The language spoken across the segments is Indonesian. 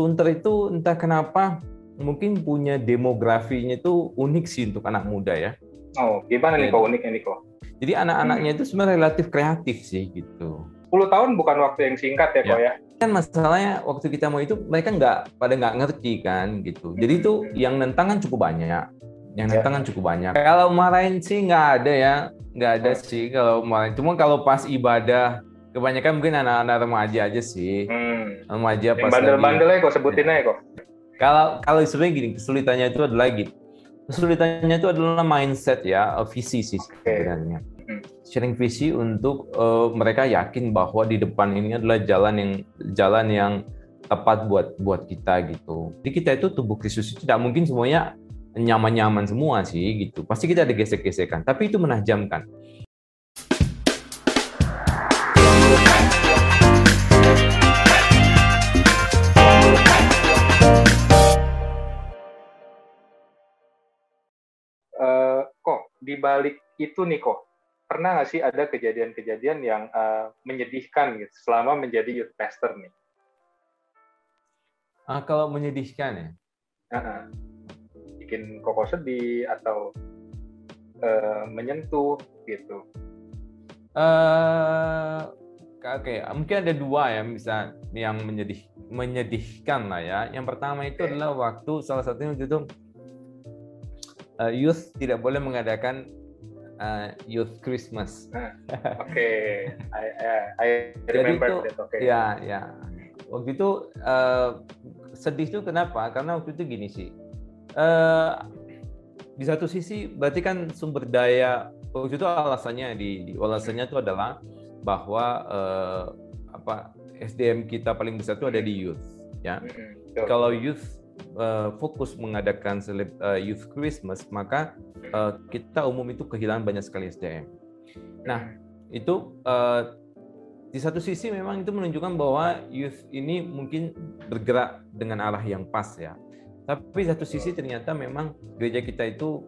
Sunter itu entah kenapa mungkin punya demografinya itu unik sih untuk anak muda ya. Oh, gimana nih kok uniknya nih kok? Jadi anak-anaknya itu sebenarnya relatif kreatif sih gitu. 10 tahun bukan waktu yang singkat ya, ya. kok ya? Kan masalahnya waktu kita mau itu mereka nggak pada nggak ngerti kan gitu. Jadi itu yang nentang kan cukup banyak. Yang ya. nentang kan cukup banyak. Kalau marahin sih nggak ada ya, nggak ada hmm. sih kalau marahin. Cuma kalau pas ibadah kebanyakan mungkin anak-anak remaja aja sih. Hmm. Remaja pas bandel-bandelnya kok sebutin ya. aja kok. Kalau kalau sebenarnya gini kesulitannya itu adalah gitu. Kesulitannya itu adalah mindset ya, visi sih sebenarnya. Hmm. Sharing visi untuk uh, mereka yakin bahwa di depan ini adalah jalan yang jalan yang tepat buat buat kita gitu. Jadi kita itu tubuh Kristus itu tidak mungkin semuanya nyaman-nyaman semua sih gitu. Pasti kita ada gesek-gesekan, tapi itu menajamkan. Di balik itu nih kok pernah nggak sih ada kejadian-kejadian yang uh, menyedihkan gitu selama menjadi youth pastor nih? Ah, kalau menyedihkan ya? Uh-uh. Bikin koko sedih atau uh, menyentuh gitu? Uh, Oke, okay. mungkin ada dua ya bisa yang menyedih menyedihkan lah ya. Yang pertama itu okay. adalah waktu salah satunya itu uh, youth tidak boleh mengadakan uh, youth Christmas. Oke, okay. I, I remember Jadi itu, that. Okay. Ya, ya. Waktu itu uh, sedih itu kenapa? Karena waktu itu gini sih. Uh, di satu sisi berarti kan sumber daya waktu itu alasannya di, di alasannya itu adalah bahwa uh, apa SDM kita paling besar itu ada di youth ya. Mm -hmm. Kalau youth uh, fokus mengadakan seleb, uh, Youth Christmas, maka uh, kita umum itu kehilangan banyak sekali SDM. Nah, itu uh, di satu sisi memang itu menunjukkan bahwa youth ini mungkin bergerak dengan arah yang pas ya. Tapi satu sisi ternyata memang gereja kita itu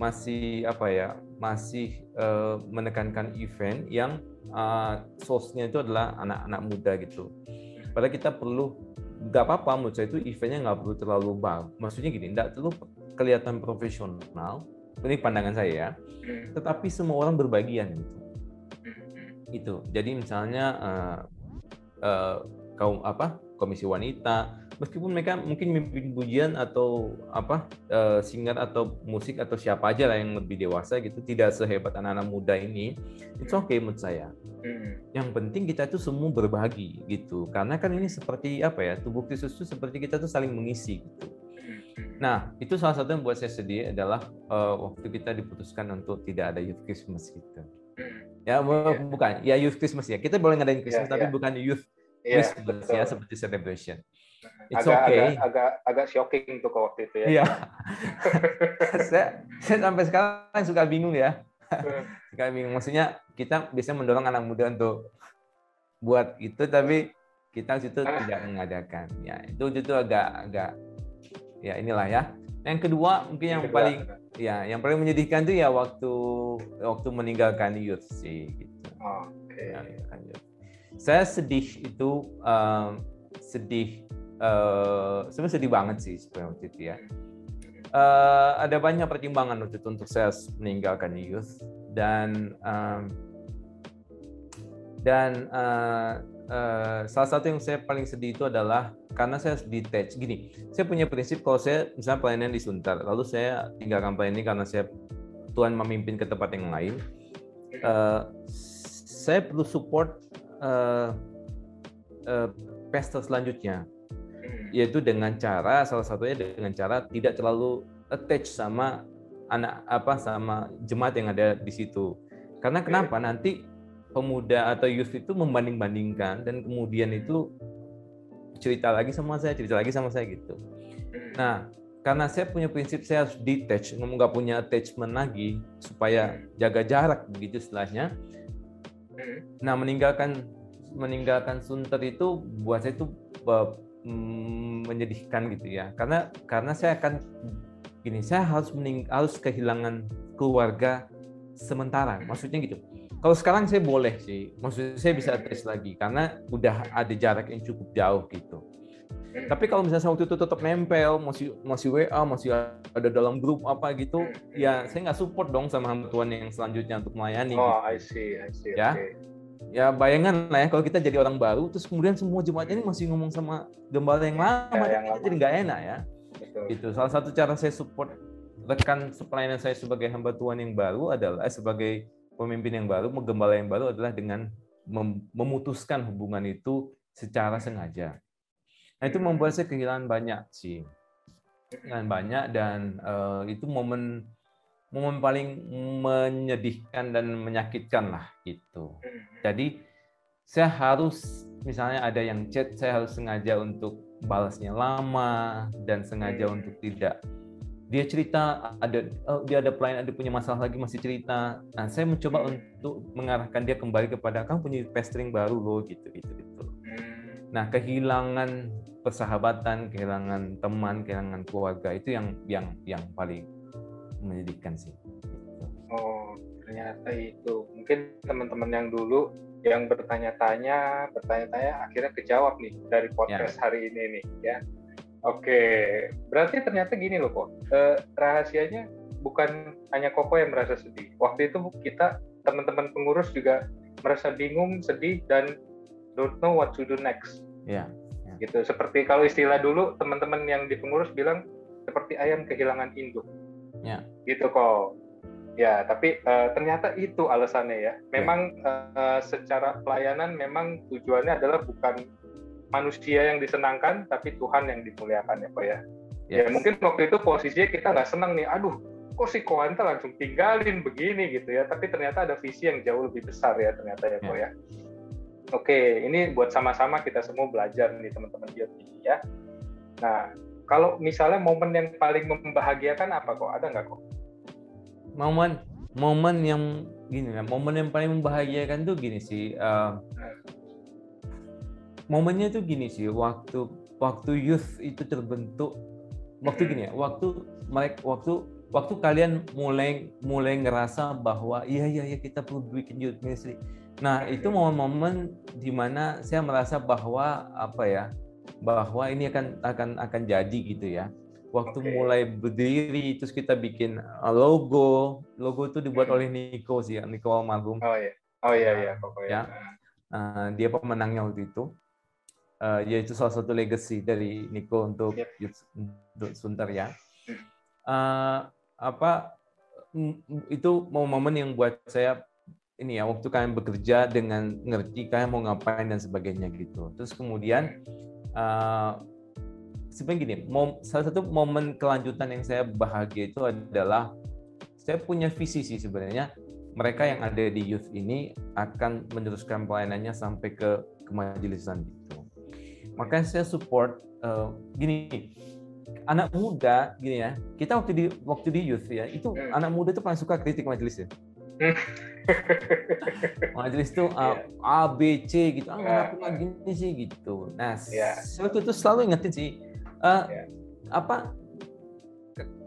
masih apa ya, masih uh, menekankan event yang uh, source-nya itu adalah anak-anak muda gitu. Padahal kita perlu nggak apa-apa menurut saya itu eventnya nggak perlu terlalu bang maksudnya gini nggak terlalu kelihatan profesional. Ini pandangan saya ya. Tetapi semua orang berbagian gitu. Itu jadi misalnya uh, uh, kaum apa komisi wanita meskipun mereka mungkin mimpin pujian atau apa uh, singer atau musik atau siapa aja lah yang lebih dewasa gitu tidak sehebat anak-anak muda ini itu oke okay menurut saya hmm. yang penting kita itu semua berbagi gitu karena kan ini seperti apa ya tubuh Kristus itu seperti kita tuh saling mengisi gitu hmm. nah itu salah satu yang buat saya sedih adalah uh, waktu kita diputuskan untuk tidak ada youth Christmas gitu hmm. ya yeah. bukan ya youth Christmas ya kita boleh ngadain Christmas yeah, tapi yeah. bukan youth yeah, Christmas ya seperti celebration It's agak, okay. Agak, agak agak shocking tuh waktu itu ya. Iya. saya, saya sampai sekarang suka bingung ya. suka bingung. Maksudnya kita biasanya mendorong anak muda untuk buat itu, tapi kita situ tidak mengadakan. Ya itu itu agak agak ya inilah ya. Yang kedua mungkin yang, yang paling ya yang paling menyedihkan tuh ya waktu waktu meninggalkan youth sih gitu. Oh, Oke. Okay. Ya, saya sedih itu um, sedih uh, sebenarnya sedih banget sih sebenarnya waktu itu ya. Uh, ada banyak pertimbangan waktu itu untuk saya meninggalkan youth dan um, dan uh, uh, salah satu yang saya paling sedih itu adalah karena saya detach gini saya punya prinsip kalau saya misalnya pelayanan di Suntar lalu saya tinggalkan pelayanan ini karena saya Tuhan memimpin ke tempat yang lain uh, saya perlu support uh, uh, pastor selanjutnya. Yaitu dengan cara salah satunya dengan cara tidak terlalu attach sama anak apa sama jemaat yang ada di situ. Karena kenapa? Nanti pemuda atau youth itu membanding-bandingkan dan kemudian itu cerita lagi sama saya, cerita lagi sama saya gitu. Nah, karena saya punya prinsip saya harus detach, nggak punya attachment lagi supaya jaga jarak begitu setelahnya. Nah, meninggalkan meninggalkan Sunter itu buat saya itu mm, menyedihkan gitu ya. Karena karena saya akan gini saya harus mening harus kehilangan keluarga sementara maksudnya gitu. Kalau sekarang saya boleh sih maksudnya saya bisa tes lagi karena udah ada jarak yang cukup jauh gitu Hmm. Tapi kalau misalnya waktu itu tetap nempel, masih masih WA, masih ada dalam grup apa gitu, hmm. ya saya nggak support dong sama hamba Tuhan yang selanjutnya untuk melayani. Oh, gitu. I see, I see. Ya. Okay. Ya bayangan lah ya kalau kita jadi orang baru, terus kemudian semua jemaat ini masih ngomong sama gembala yang lama, ya, yang lama. jadi nggak enak ya. Betul. Itu salah satu cara saya support rekan pelayanan saya sebagai hamba Tuhan yang baru adalah eh, sebagai pemimpin yang baru, menggembala yang baru adalah dengan memutuskan hubungan itu secara sengaja. Nah itu membuat saya kehilangan banyak sih, kehilangan banyak dan uh, itu momen momen paling menyedihkan dan menyakitkan lah gitu. Jadi saya harus misalnya ada yang chat, saya harus sengaja untuk balasnya lama dan sengaja untuk tidak. Dia cerita ada oh, dia ada pelayan ada punya masalah lagi masih cerita. Nah saya mencoba untuk mengarahkan dia kembali kepada kamu punya pestering baru loh gitu gitu gitu nah kehilangan persahabatan, kehilangan teman, kehilangan keluarga itu yang yang yang paling menyedihkan sih. Oh, ternyata itu. Mungkin teman-teman yang dulu yang bertanya-tanya, bertanya-tanya akhirnya kejawab nih dari podcast ya. hari ini nih ya. Oke, berarti ternyata gini loh kok. Eh, rahasianya bukan hanya Koko yang merasa sedih. Waktu itu kita teman-teman pengurus juga merasa bingung, sedih dan don't know what to do next. Ya gitu. Seperti kalau istilah dulu teman-teman yang di pengurus bilang seperti ayam kehilangan induk. Ya. gitu kok. Ya tapi uh, ternyata itu alasannya ya. Memang ya. uh, secara pelayanan memang tujuannya adalah bukan manusia yang disenangkan tapi Tuhan yang dimuliakan ya kok ya. Yes. ya mungkin waktu itu posisinya kita nggak senang nih aduh kok si Koanta langsung tinggalin begini gitu ya. Tapi ternyata ada visi yang jauh lebih besar ya ternyata ya kok ya, ya Oke, ini buat sama-sama kita semua belajar nih teman-teman ini ya. Nah, kalau misalnya momen yang paling membahagiakan apa kok? Ada nggak kok? Momen momen yang gini ya, momen yang paling membahagiakan tuh gini sih. Uh, momennya tuh gini sih, waktu waktu youth itu terbentuk, waktu gini ya, waktu mereka waktu waktu kalian mulai mulai ngerasa bahwa iya iya iya kita perlu bikin youth ministry Nah, itu momen-momen di mana saya merasa bahwa apa ya? bahwa ini akan akan akan jadi gitu ya. Waktu okay. mulai berdiri terus kita bikin uh, logo. Logo itu dibuat hmm. oleh Nico sih, Nico Almarhum. Oh iya. Oh iya iya, pokoknya. Ya. Uh, dia pemenangnya waktu itu. Uh, yaitu salah satu legacy dari Nico untuk yep. untuk Sunter ya. Uh, apa itu momen-momen yang buat saya ini ya waktu kalian bekerja dengan ngerti kalian mau ngapain dan sebagainya gitu. Terus kemudian uh, sebenarnya gini, mom, salah satu momen kelanjutan yang saya bahagia itu adalah saya punya visi sih sebenarnya mereka yang ada di youth ini akan meneruskan pelayanannya sampai ke kemajelisan gitu. Makanya saya support uh, gini anak muda gini ya kita waktu di waktu di youth ya itu hmm. anak muda itu paling suka kritik majelis ya majelis itu uh, A B C gitu. Ah kenapa nggak gini sih? Gitu. Nah yeah. saya itu selalu ingetin sih uh, yeah. apa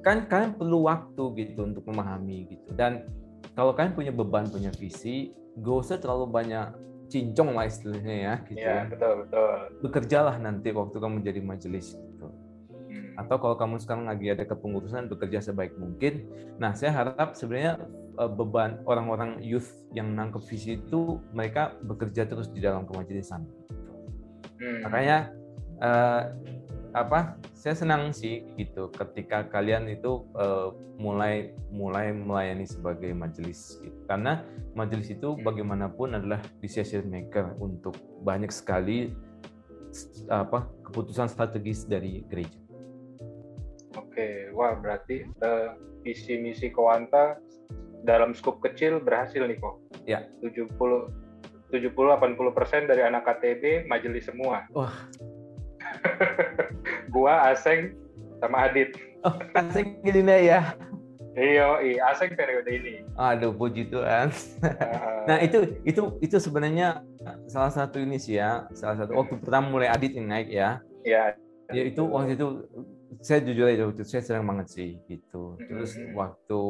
kan kalian perlu waktu gitu untuk memahami gitu. Dan kalau kalian punya beban punya visi gak usah terlalu banyak cincong lah istilahnya ya gitu yeah, ya. betul betul. Bekerjalah nanti waktu kamu jadi majelis. Atau kalau kamu sekarang lagi ada kepengurusan bekerja sebaik mungkin nah saya harap sebenarnya uh, beban orang-orang youth yang nangkep visi itu mereka bekerja terus di dalam kemajelisan. Hmm. Makanya uh, apa? Saya senang sih gitu ketika kalian itu uh, mulai mulai melayani sebagai majelis gitu. Karena majelis itu hmm. bagaimanapun adalah decision maker untuk banyak sekali apa keputusan strategis dari gereja. Oke, wah berarti uh, visi misi Kowanta dalam skup kecil berhasil nih kok. Ya. 70 70 80 persen dari anak KTB majelis semua. Wah. gua Aseng sama Adit. Oh, Aseng gini ya. Iya, iya, Aseng periode ini. Aduh, puji Tuhan. nah, itu itu itu sebenarnya salah satu ini sih ya, salah satu waktu pertama mulai Adit yang naik ya. Iya. Ya itu waktu itu saya jujur aja waktu itu saya banget sih gitu. Terus waktu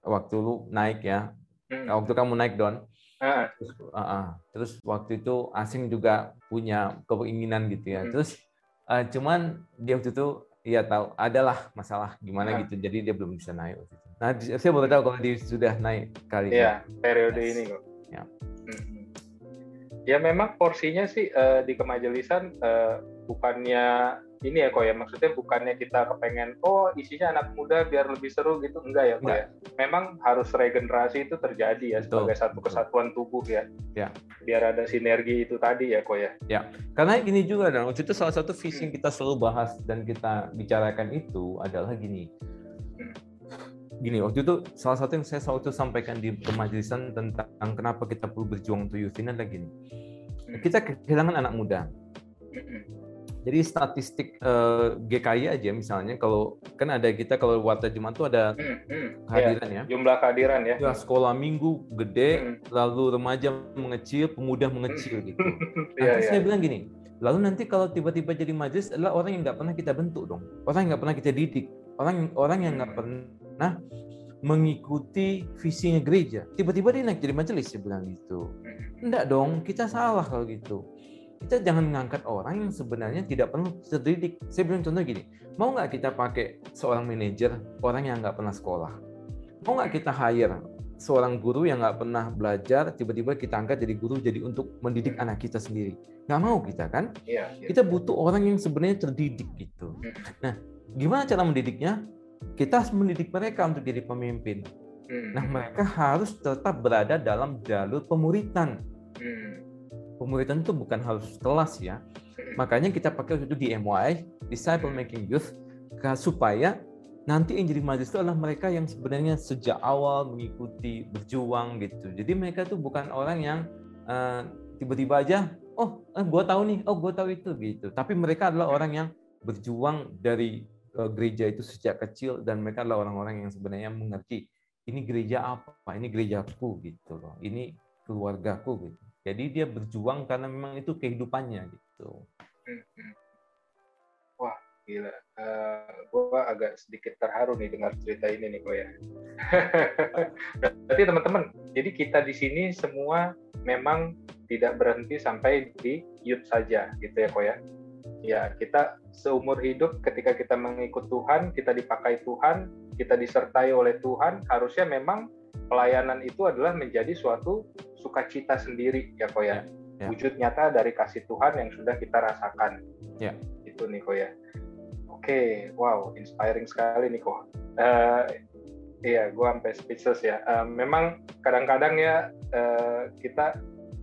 waktu lu naik ya, hmm. waktu kamu naik don, uh. terus, uh, uh, terus waktu itu asing juga punya keinginan gitu ya, hmm. terus uh, cuman dia waktu itu Iya tahu, adalah masalah gimana nah. gitu. Jadi dia belum bisa naik waktu itu. Nah, saya boleh tahu kalau dia sudah naik kali. Iya, periode yes. ini kok. Ya. Ya memang porsinya sih uh, di kemajelisan uh, bukannya ini ya kok ya. Maksudnya bukannya kita kepengen oh isinya anak muda biar lebih seru gitu. Enggak ya kok ya. Memang harus regenerasi itu terjadi ya betul, sebagai satu kesatuan tubuh ya. Ya. Biar ada sinergi itu tadi ya kok ya. Ya. Karena ini juga dan itu salah satu visi yang kita selalu bahas dan kita bicarakan itu adalah gini. Gini waktu itu salah satu yang saya selalu sampaikan di pemajelisan tentang kenapa kita perlu berjuang untuk youth ini adalah gini hmm. kita kehilangan anak muda hmm. Jadi statistik uh, eh, GKI aja misalnya kalau kan ada kita kalau Warta Jumat itu ada hmm, hmm, kehadiran ya, ya. Jumlah kehadiran ya. ya. Sekolah minggu gede, hmm. lalu remaja mengecil, pemuda mengecil gitu. Nanti ya, saya ya. bilang gini, lalu nanti kalau tiba-tiba jadi majelis adalah orang yang nggak pernah kita bentuk dong, orang yang nggak pernah kita didik, orang orang yang nggak hmm. Pernah mengikuti visinya gereja. Tiba-tiba dia naik jadi majelis, saya bilang gitu. Enggak dong, kita salah kalau gitu kita jangan mengangkat orang yang sebenarnya tidak perlu terdidik. Saya bilang contoh gini, mau nggak kita pakai seorang manajer orang yang nggak pernah sekolah? Mau nggak kita hire seorang guru yang nggak pernah belajar, tiba-tiba kita angkat jadi guru jadi untuk mendidik anak kita sendiri? Nggak mau kita kan? Iya, iya. Kita butuh orang yang sebenarnya terdidik gitu. Hmm. Nah, gimana cara mendidiknya? Kita harus mendidik mereka untuk jadi pemimpin. Hmm. Nah, mereka harus tetap berada dalam jalur pemuritan. Hmm pemuritan itu bukan harus kelas ya. Makanya kita pakai itu di MY, Disciple Making Youth, supaya nanti yang jadi majlis itu adalah mereka yang sebenarnya sejak awal mengikuti, berjuang gitu. Jadi mereka tuh bukan orang yang uh, tiba-tiba aja, oh, eh, gue tahu nih, oh, gue tahu itu gitu. Tapi mereka adalah orang yang berjuang dari gereja itu sejak kecil dan mereka adalah orang-orang yang sebenarnya mengerti ini gereja apa, ini gerejaku gitu loh, ini keluargaku gitu. Jadi dia berjuang karena memang itu kehidupannya gitu. Wah, gila. Uh, eh, gue agak sedikit terharu nih dengar cerita ini nih ya. Berarti teman-teman, jadi kita di sini semua memang tidak berhenti sampai di youth saja gitu ya ya. Ya, kita seumur hidup ketika kita mengikut Tuhan, kita dipakai Tuhan, kita disertai oleh Tuhan, harusnya memang pelayanan itu adalah menjadi suatu sukacita sendiri ya kok ya. ya, ya. Wujud nyata dari kasih Tuhan yang sudah kita rasakan. Ya. Itu nih kok ya. Oke, wow, inspiring sekali nih kok. Uh, iya, gue sampai speechless ya. Uh, memang kadang-kadang ya uh, kita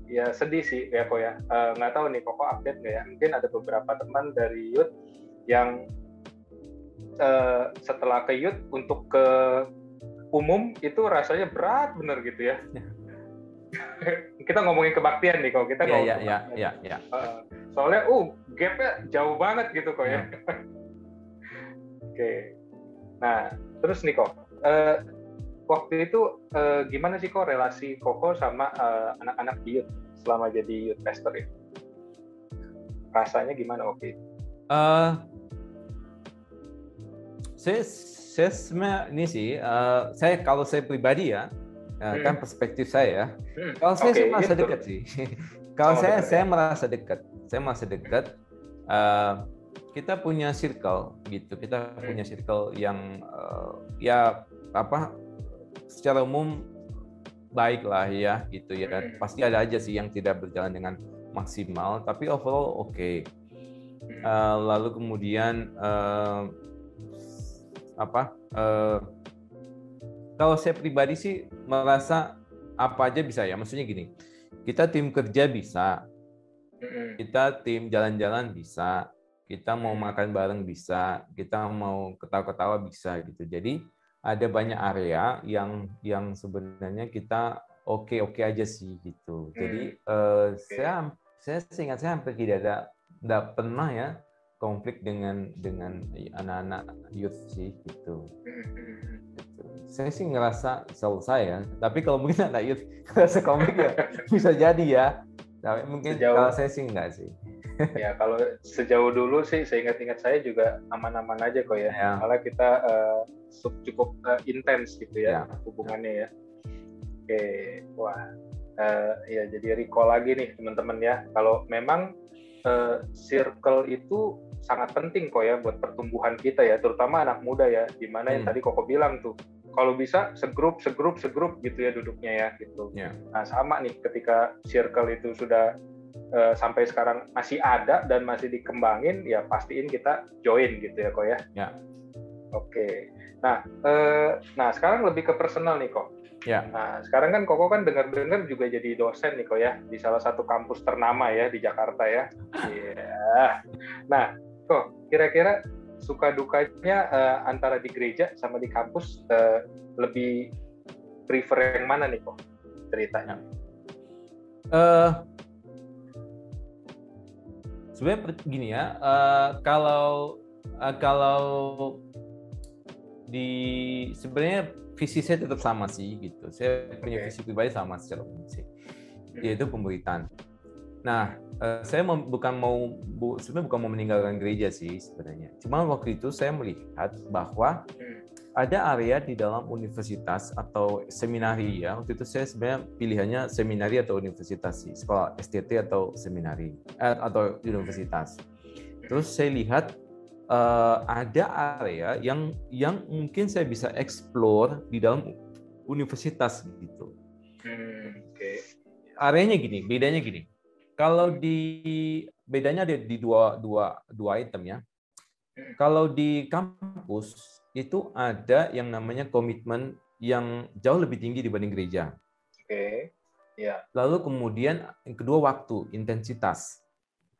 ya sedih sih ya kok ya. Uh, nggak tahu nih kok update nggak ya. Mungkin ada beberapa teman dari Youth yang uh, setelah ke Youth untuk ke umum itu rasanya berat bener gitu ya. ya. kita ngomongin kebaktian nih kalau kita yeah, ngomongin yeah, yeah, yeah, yeah. soalnya uh gapnya jauh banget gitu kok ya. ya. Oke. Okay. Nah, terus nih kok uh, waktu itu uh, gimana sih kok relasi Koko sama uh, anak-anak youth selama jadi youth pastor itu? Rasanya gimana waktu itu? Uh, saya saya sebenarnya ini sih, uh, saya kalau saya pribadi ya, hmm. kan perspektif saya ya. Hmm. Kalau saya okay, sih merasa dekat sih. kalau oh, saya dekat, saya ya? merasa dekat. Saya merasa dekat. Uh, kita punya circle gitu. Kita hmm. punya circle yang uh, ya apa? Secara umum baik lah ya gitu ya. Pasti ada aja sih yang tidak berjalan dengan maksimal, tapi overall oke. Okay. Uh, lalu kemudian uh, apa uh, kalau saya pribadi sih merasa apa aja bisa ya maksudnya gini kita tim kerja bisa kita tim jalan-jalan bisa kita mau makan bareng bisa kita mau ketawa-ketawa bisa gitu jadi ada banyak area yang yang sebenarnya kita oke-oke aja sih gitu jadi uh, saya saya seingat saya hampir tidak ada tidak pernah ya konflik dengan dengan anak-anak youth sih gitu. gitu. Saya sih ngerasa selesai ya. Tapi kalau mungkin anak youth ngerasa konflik ya bisa jadi ya. Tapi mungkin sejauh, kalau saya sih enggak sih. ya kalau sejauh dulu sih saya ingat-ingat saya juga aman-aman aja kok ya. ya. Malah kita uh, cukup uh, intens gitu ya, ya hubungannya ya. Oke, wah. Uh, ya jadi recall lagi nih teman-teman ya. Kalau memang uh, circle itu sangat penting kok ya buat pertumbuhan kita ya, terutama anak muda ya, di mana hmm. yang tadi Koko bilang tuh, kalau bisa segrup, segrup, segrup gitu ya duduknya ya gitu. Yeah. Nah sama nih ketika circle itu sudah uh, sampai sekarang masih ada dan masih dikembangin, ya pastiin kita join gitu ya kok ya. Ya. Oke. Nah, uh, nah sekarang lebih ke personal nih kok. Ya. Nah, sekarang kan Koko kan dengar-dengar juga jadi dosen nih kok ya di salah satu kampus ternama ya di Jakarta ya. Iya. Yeah. Nah, kok kira-kira suka dukanya uh, antara di gereja sama di kampus uh, lebih prefer yang mana nih kok ceritanya? Uh, sebenarnya gini ya, uh, kalau uh, kalau di sebenarnya visi saya tetap sama sih gitu. Saya punya visi pribadi sama secara umum sih, yaitu pemberitaan. Nah, uh, saya bukan mau bu, sebenarnya bukan mau meninggalkan gereja sih sebenarnya. Cuma waktu itu saya melihat bahwa ada area di dalam universitas atau seminari ya. Waktu itu saya sebenarnya pilihannya seminari atau universitas sih, sekolah STT atau seminari eh, atau universitas. Terus saya lihat uh, ada area yang yang mungkin saya bisa explore di dalam universitas gitu. Hmm, Okay. Areanya gini, bedanya gini. Kalau di bedanya ada di dua dua dua item ya. Hmm. Kalau di kampus itu ada yang namanya komitmen yang jauh lebih tinggi dibanding gereja. Oke. Okay. Ya. Lalu kemudian yang kedua waktu, intensitas.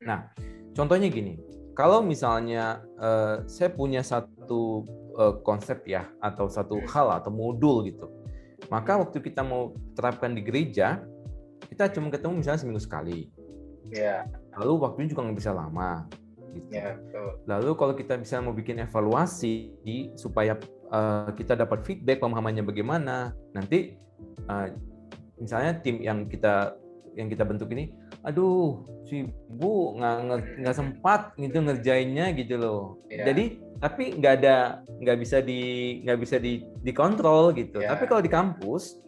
Nah, contohnya gini kalau misalnya uh, saya punya satu uh, konsep ya atau satu hmm. hal atau modul gitu, maka waktu kita mau terapkan di gereja, kita cuma ketemu misalnya seminggu sekali. Yeah. Lalu waktunya juga nggak bisa lama. Gitu. Yeah, Lalu kalau kita bisa mau bikin evaluasi supaya uh, kita dapat feedback pemahamannya bagaimana, nanti uh, misalnya tim yang kita yang kita bentuk ini aduh si bu nggak nggak sempat gitu ngerjainnya gitu loh yeah. jadi tapi nggak ada nggak bisa di nggak bisa di dikontrol gitu yeah. tapi kalau di kampus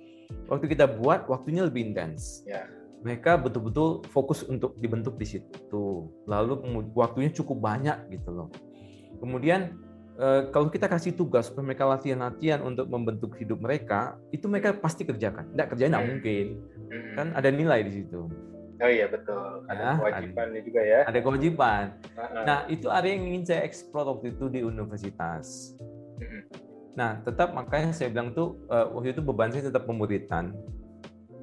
waktu kita buat waktunya lebih intens yeah. mereka betul-betul fokus untuk dibentuk di situ lalu waktunya cukup banyak gitu loh kemudian eh, kalau kita kasih tugas supaya mereka latihan-latihan untuk membentuk hidup mereka, itu mereka pasti kerjakan. Tidak kerjain nggak mungkin, kan ada nilai di situ. Oh iya betul, ada ya, kewajibannya juga ya. Ada kewajiban. Nah itu area yang ingin saya eksplor waktu itu di universitas. Nah tetap makanya saya bilang tuh uh, waktu itu beban saya tetap pemuritan.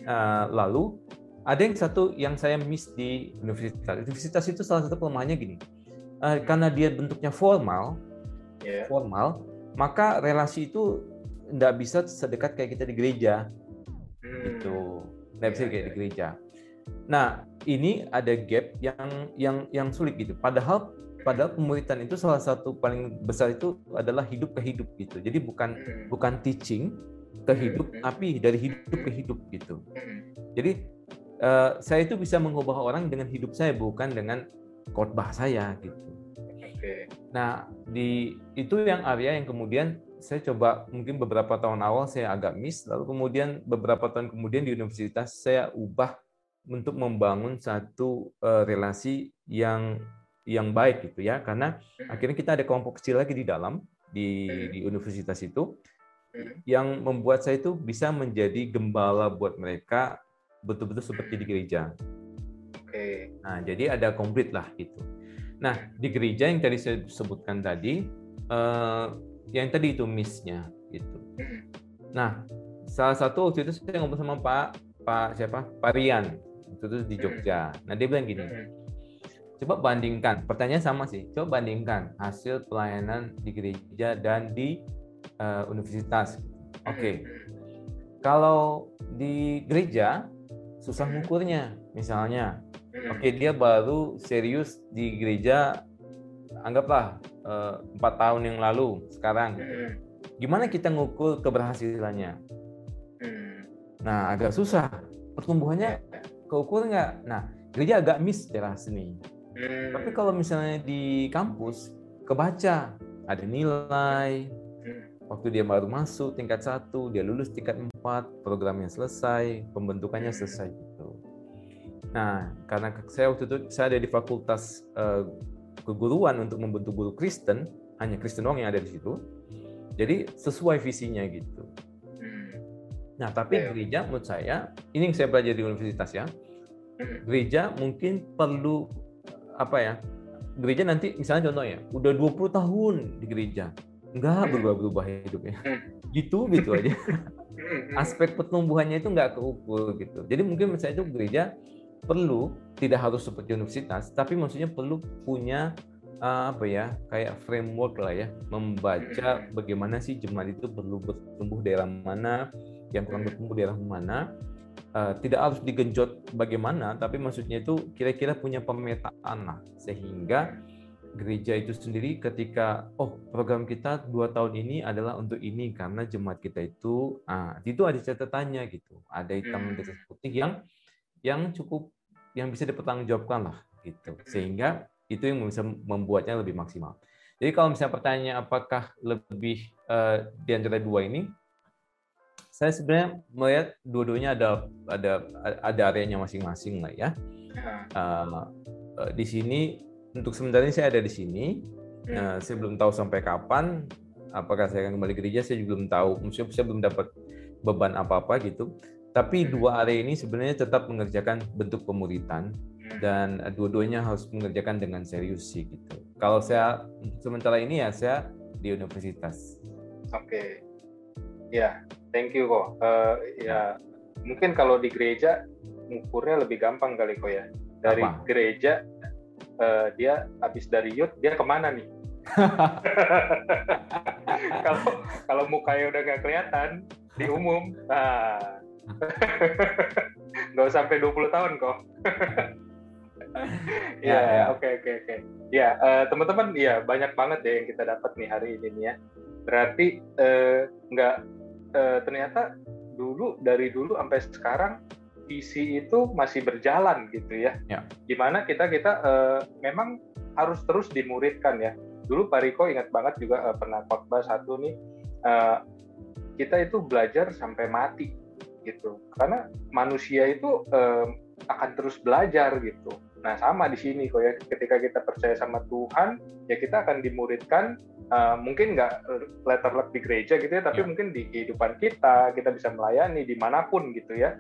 Uh, lalu ada yang satu yang saya miss di universitas. Universitas itu salah satu kelemahannya gini, uh, karena dia bentuknya formal, yeah. formal, maka relasi itu tidak bisa sedekat kayak kita di gereja, hmm. gitu. Tidak bisa yeah, kayak yeah. di gereja. Nah, ini ada gap yang yang yang sulit gitu. Padahal padahal pemuritan itu salah satu paling besar itu adalah hidup ke hidup gitu. Jadi bukan hmm. bukan teaching ke hidup, hmm. tapi dari hidup ke hidup gitu. Hmm. Jadi uh, saya itu bisa mengubah orang dengan hidup saya bukan dengan khotbah saya gitu. Nah, di itu yang area yang kemudian saya coba mungkin beberapa tahun awal saya agak miss, lalu kemudian beberapa tahun kemudian di universitas saya ubah untuk membangun satu uh, relasi yang yang baik gitu ya karena hmm. akhirnya kita ada kelompok kecil lagi di dalam di hmm. di universitas itu hmm. yang membuat saya itu bisa menjadi gembala buat mereka betul-betul seperti di gereja. Oke. Nah jadi ada komplit lah gitu. Nah di gereja yang tadi saya sebutkan tadi uh, yang tadi itu missnya gitu. Nah salah satu waktu itu saya ngobrol sama Pak Pak siapa Pak Rian itu tuh di Jogja. Nah dia bilang gini, coba bandingkan, pertanyaan sama sih, coba bandingkan hasil pelayanan di gereja dan di uh, universitas. Oke, okay. kalau di gereja susah mengukurnya, misalnya, oke okay, dia baru serius di gereja, anggaplah eh, empat uh, tahun yang lalu, sekarang, gimana kita ngukur keberhasilannya? Nah agak susah, pertumbuhannya keukur nggak? Nah, gereja agak miss daerah seni. Hmm. Tapi kalau misalnya di kampus, kebaca, ada nilai, hmm. waktu dia baru masuk tingkat satu, dia lulus tingkat empat, programnya selesai, pembentukannya hmm. selesai gitu. Nah, karena saya waktu itu saya ada di fakultas uh, keguruan untuk membentuk guru Kristen, hanya Kristen doang yang ada di situ. Jadi sesuai visinya gitu. Nah, tapi gereja menurut saya, ini yang saya belajar di universitas ya. Gereja mungkin perlu apa ya? Gereja nanti misalnya contohnya, udah 20 tahun di gereja, enggak berubah-berubah hidupnya. Gitu gitu aja. Aspek pertumbuhannya itu nggak keukur gitu. Jadi mungkin menurut saya itu gereja perlu tidak harus seperti universitas, tapi maksudnya perlu punya uh, apa ya kayak framework lah ya membaca bagaimana sih jemaat itu perlu bertumbuh daerah mana yang kurang bertumbuh daerah mana uh, tidak harus digenjot bagaimana tapi maksudnya itu kira-kira punya pemetaan lah sehingga gereja itu sendiri ketika oh program kita dua tahun ini adalah untuk ini karena jemaat kita itu ah itu ada catatannya gitu. Ada hitam di putih yang yang cukup yang bisa dipertanggungjawabkan lah gitu. Sehingga itu yang bisa membuatnya lebih maksimal. Jadi kalau misalnya pertanyaannya apakah lebih uh, di antara dua ini, saya sebenarnya melihat dua-duanya ada ada ada areanya masing-masing lah ya. Uh, uh, di sini untuk sementara ini saya ada di sini. Uh, saya belum tahu sampai kapan. Apakah saya akan kembali ke gereja? Saya juga belum tahu. Maksudnya saya belum dapat beban apa-apa gitu. Tapi dua area ini sebenarnya tetap mengerjakan bentuk pemuritan dan dua-duanya harus mengerjakan dengan serius sih gitu. Kalau saya sementara ini ya saya di universitas. Oke, okay. Ya, thank you kok. Uh, ya, mungkin kalau di gereja ngukurnya lebih gampang kali kok ya. Dari Apa? gereja uh, dia habis dari youth dia ke mana nih? kalau kalau mukanya udah gak kelihatan di umum, nah nggak sampai 20 tahun kok. Ya, ya, oke oke oke. Ya, uh, teman-teman, ya banyak banget ya yang kita dapat nih hari ini nih ya. Berarti uh, nggak uh, ternyata dulu dari dulu sampai sekarang visi itu masih berjalan gitu ya. ya. Gimana kita kita uh, memang harus terus dimuridkan ya. Dulu Pak Riko ingat banget juga uh, pernah khotbah satu nih uh, kita itu belajar sampai mati gitu karena manusia itu um, akan terus belajar gitu nah sama di sini kok ya ketika kita percaya sama Tuhan ya kita akan dimuridkan uh, mungkin nggak letter luck di gereja gitu ya tapi ya. mungkin di kehidupan kita kita bisa melayani di mana pun gitu ya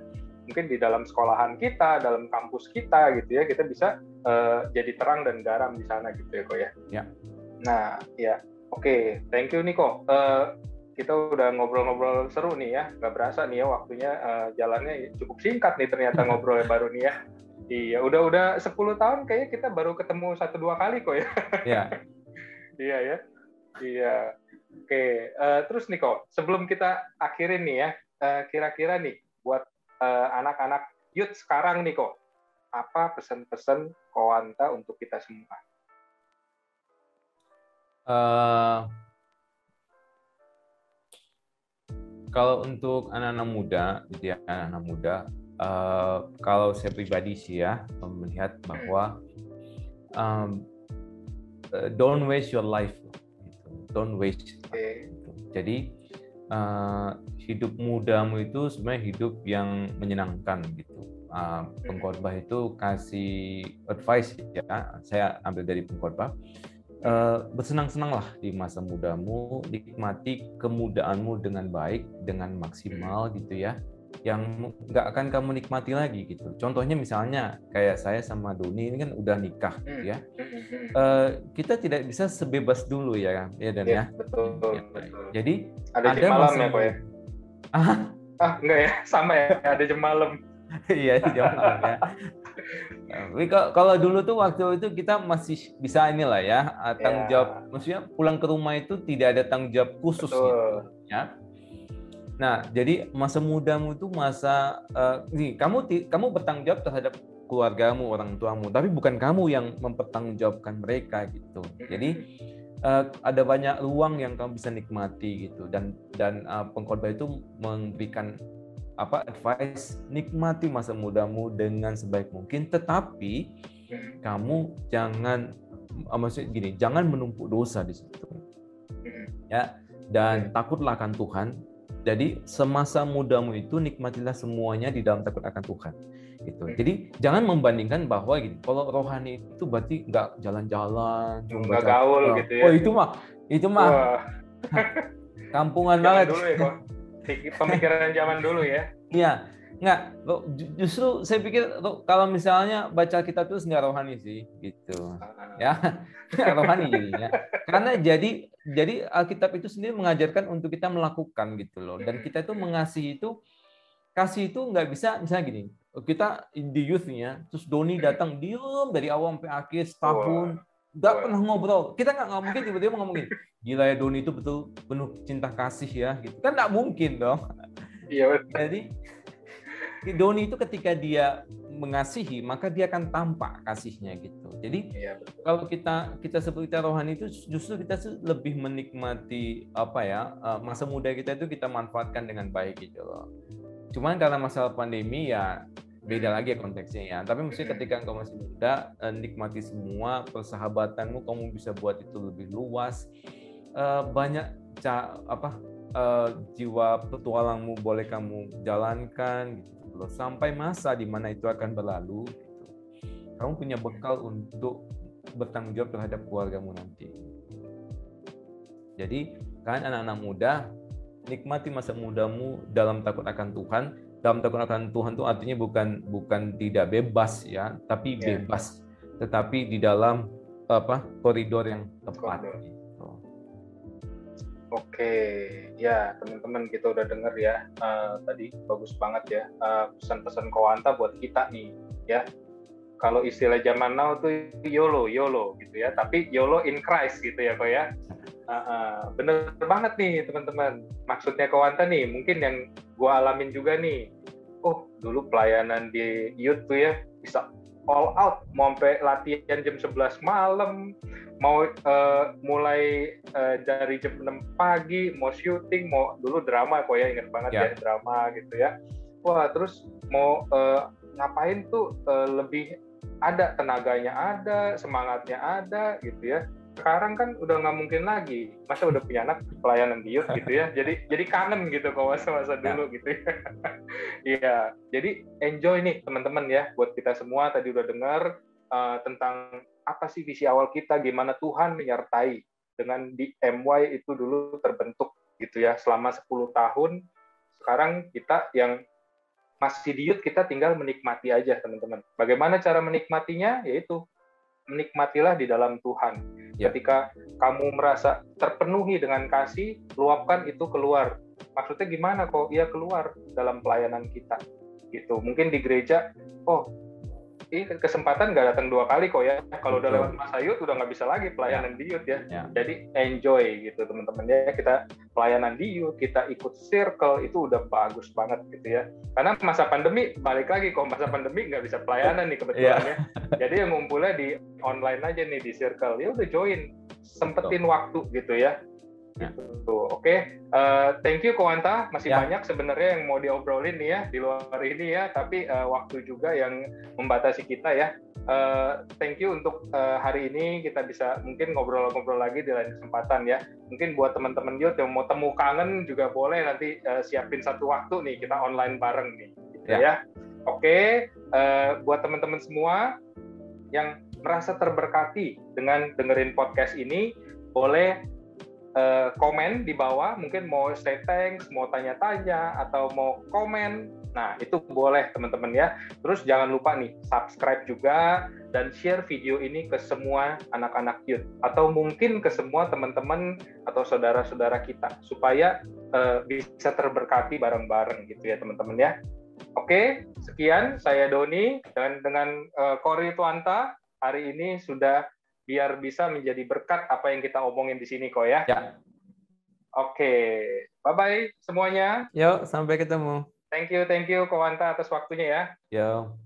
mungkin di dalam sekolahan kita dalam kampus kita gitu ya kita bisa uh, jadi terang dan garam di sana gitu ya kok ya, ya. nah ya oke okay. thank you Niko uh, kita udah ngobrol-ngobrol seru nih ya, nggak berasa nih ya waktunya uh, jalannya cukup singkat nih ternyata ngobrolnya baru nih ya. Iya, udah udah 10 tahun kayaknya kita baru ketemu satu dua kali kok ya. Iya. iya ya. Iya. Oke, uh, terus nih kok, sebelum kita akhirin nih ya, uh, kira-kira nih buat uh, anak-anak youth sekarang nih kok, apa pesan-pesan Kowanta untuk kita semua? Uh, kalau untuk anak-anak muda, gitu ya, anak-anak muda, uh, kalau saya pribadi sih ya melihat bahwa um, don't waste your life, gitu. don't waste. Gitu. Jadi uh, hidup mudamu itu sebenarnya hidup yang menyenangkan gitu. Uh, pengkhotbah itu kasih advice ya, saya ambil dari pengkhotbah uh, bersenang-senanglah di masa mudamu, nikmati kemudaanmu dengan baik, dengan maksimal gitu ya, yang nggak akan kamu nikmati lagi gitu. Contohnya misalnya kayak saya sama Doni ini kan udah nikah gitu ya, uh, kita tidak bisa sebebas dulu ya kan, ya dan ya. ya. Betul, ya, betul. Jadi ada, ada jam malam masa... ya kok ya? Ah, ah enggak ya, sama ya, ada jam malam. Iya, jam malam ya. Tapi kalau dulu tuh waktu itu kita masih bisa inilah ya ah, tanggung yeah. jawab, maksudnya pulang ke rumah itu tidak ada tanggung jawab khusus Betul. gitu, ya. Nah, jadi masa mudamu itu masa uh, nih kamu kamu bertanggung jawab terhadap keluargamu, orang tuamu, tapi bukan kamu yang mempertanggungjawabkan mereka gitu. Jadi uh, ada banyak ruang yang kamu bisa nikmati gitu. Dan dan uh, pengkhotbah itu memberikan apa advice nikmati masa mudamu dengan sebaik mungkin. Tetapi kamu jangan maksudnya gini jangan menumpuk dosa di situ. Ya dan takutlah akan Tuhan jadi semasa mudamu itu nikmatilah semuanya di dalam takut akan Tuhan gitu. Jadi jangan membandingkan bahwa gitu, kalau rohani itu berarti nggak jalan-jalan, nggak gaul gitu ya. Oh itu mah, itu mah kampungan banget. Dulu ya kok. Pemikiran zaman dulu ya. Iya, nggak. Justru saya pikir kalau misalnya baca kitab itu nggak rohani sih, gitu. Ah. Ya, rohani jadinya. Karena jadi jadi Alkitab itu sendiri mengajarkan untuk kita melakukan gitu loh. Dan kita itu mengasihi itu kasih itu nggak bisa misalnya gini kita di youthnya terus Doni datang diem dari awal sampai akhir setahun nggak pernah ngobrol kita nggak mungkin tiba-tiba ngomongin gila ya Doni itu betul penuh cinta kasih ya gitu kan nggak mungkin dong iya jadi Doni itu ketika dia mengasihi maka dia akan tampak kasihnya gitu. Jadi iya, kalau kita kita seperti rohani itu justru kita lebih menikmati apa ya eh, masa muda kita itu kita manfaatkan dengan baik gitu loh. Cuman karena masalah pandemi ya beda lagi ya konteksnya ya. Tapi mesti ketika engkau masih muda, eh, nikmati semua persahabatanmu, kamu bisa buat itu lebih luas. Eh, banyak apa jiwa petualangmu boleh kamu jalankan gitu loh. Sampai masa di mana itu akan berlalu gitu. Kamu punya bekal untuk bertanggung jawab terhadap keluargamu nanti. Jadi kan anak-anak muda nikmati masa mudamu dalam takut akan Tuhan. Dalam takut akan Tuhan itu artinya bukan bukan tidak bebas ya, tapi yeah. bebas, tetapi di dalam apa koridor yang tepat. Gitu. Oke, ya teman-teman kita udah denger ya uh, tadi bagus banget ya uh, pesan-pesan Kowanta buat kita nih ya. Kalau istilah zaman now tuh YOLO, YOLO gitu ya. Tapi YOLO in Christ gitu ya kok ya. Uh, uh, bener banget nih teman-teman. Maksudnya Kawanta nih, mungkin yang gue alamin juga nih. Oh, dulu pelayanan di youth tuh ya bisa all out, mau sampai latihan jam 11 malam, mau uh, mulai uh, dari jam 6 pagi, mau syuting, mau dulu drama kok ya, inget banget yeah. ya drama gitu ya. Wah, terus mau uh, ngapain tuh uh, lebih ada tenaganya ada, semangatnya ada gitu ya sekarang kan udah nggak mungkin lagi. Masa udah punya anak pelayanan di youth gitu ya. Jadi jadi kangen gitu kalau masa-masa ya. dulu gitu ya. Iya. Jadi enjoy nih teman-teman ya buat kita semua. Tadi udah dengar uh, tentang apa sih visi awal kita gimana Tuhan menyertai dengan di MY itu dulu terbentuk gitu ya selama 10 tahun. Sekarang kita yang masih di youth kita tinggal menikmati aja teman-teman. Bagaimana cara menikmatinya? Yaitu menikmatilah di dalam Tuhan. Ya. Ketika kamu merasa terpenuhi dengan kasih, luapkan itu keluar. Maksudnya gimana kok? Ia keluar dalam pelayanan kita. Gitu. Mungkin di gereja, oh ini kesempatan nggak datang dua kali kok ya. Kalau udah lewat masa youth udah nggak bisa lagi pelayanan ya. di youth ya. ya. Jadi enjoy gitu teman-teman ya. Kita pelayanan di youth, kita ikut circle itu udah bagus banget gitu ya. Karena masa pandemi balik lagi kok masa pandemi nggak bisa pelayanan nih kebetulan ya. ya. Jadi yang ngumpulnya di online aja nih di circle. Ya udah join, sempetin Betul. waktu gitu ya. Ya. Gitu. Oke, okay. uh, eh, thank you Kowanta. Masih ya. banyak sebenarnya yang mau diobrolin nih ya di luar ini ya, tapi uh, waktu juga yang membatasi kita ya. Uh, thank you untuk uh, hari ini kita bisa mungkin ngobrol-ngobrol lagi di lain kesempatan ya. Mungkin buat teman-teman youth yang mau temu kangen juga boleh nanti uh, siapin satu waktu nih kita online bareng nih, gitu ya. ya. Oke, okay. uh, buat teman-teman semua yang merasa terberkati dengan dengerin podcast ini, boleh uh, komen di bawah, mungkin mau say thanks, mau tanya-tanya, atau mau komen. Nah, itu boleh teman-teman ya. Terus jangan lupa nih, subscribe juga dan share video ini ke semua anak-anak youth. Atau mungkin ke semua teman-teman atau saudara-saudara kita. Supaya uh, bisa terberkati bareng-bareng gitu ya teman-teman ya. Oke, sekian saya Doni dan dengan uh, Kori Tuanta hari ini sudah biar bisa menjadi berkat apa yang kita omongin di sini kok ya. Ya. Oke, bye bye semuanya. Yuk, sampai ketemu. Thank you, thank you Kowanta atas waktunya ya. Yo.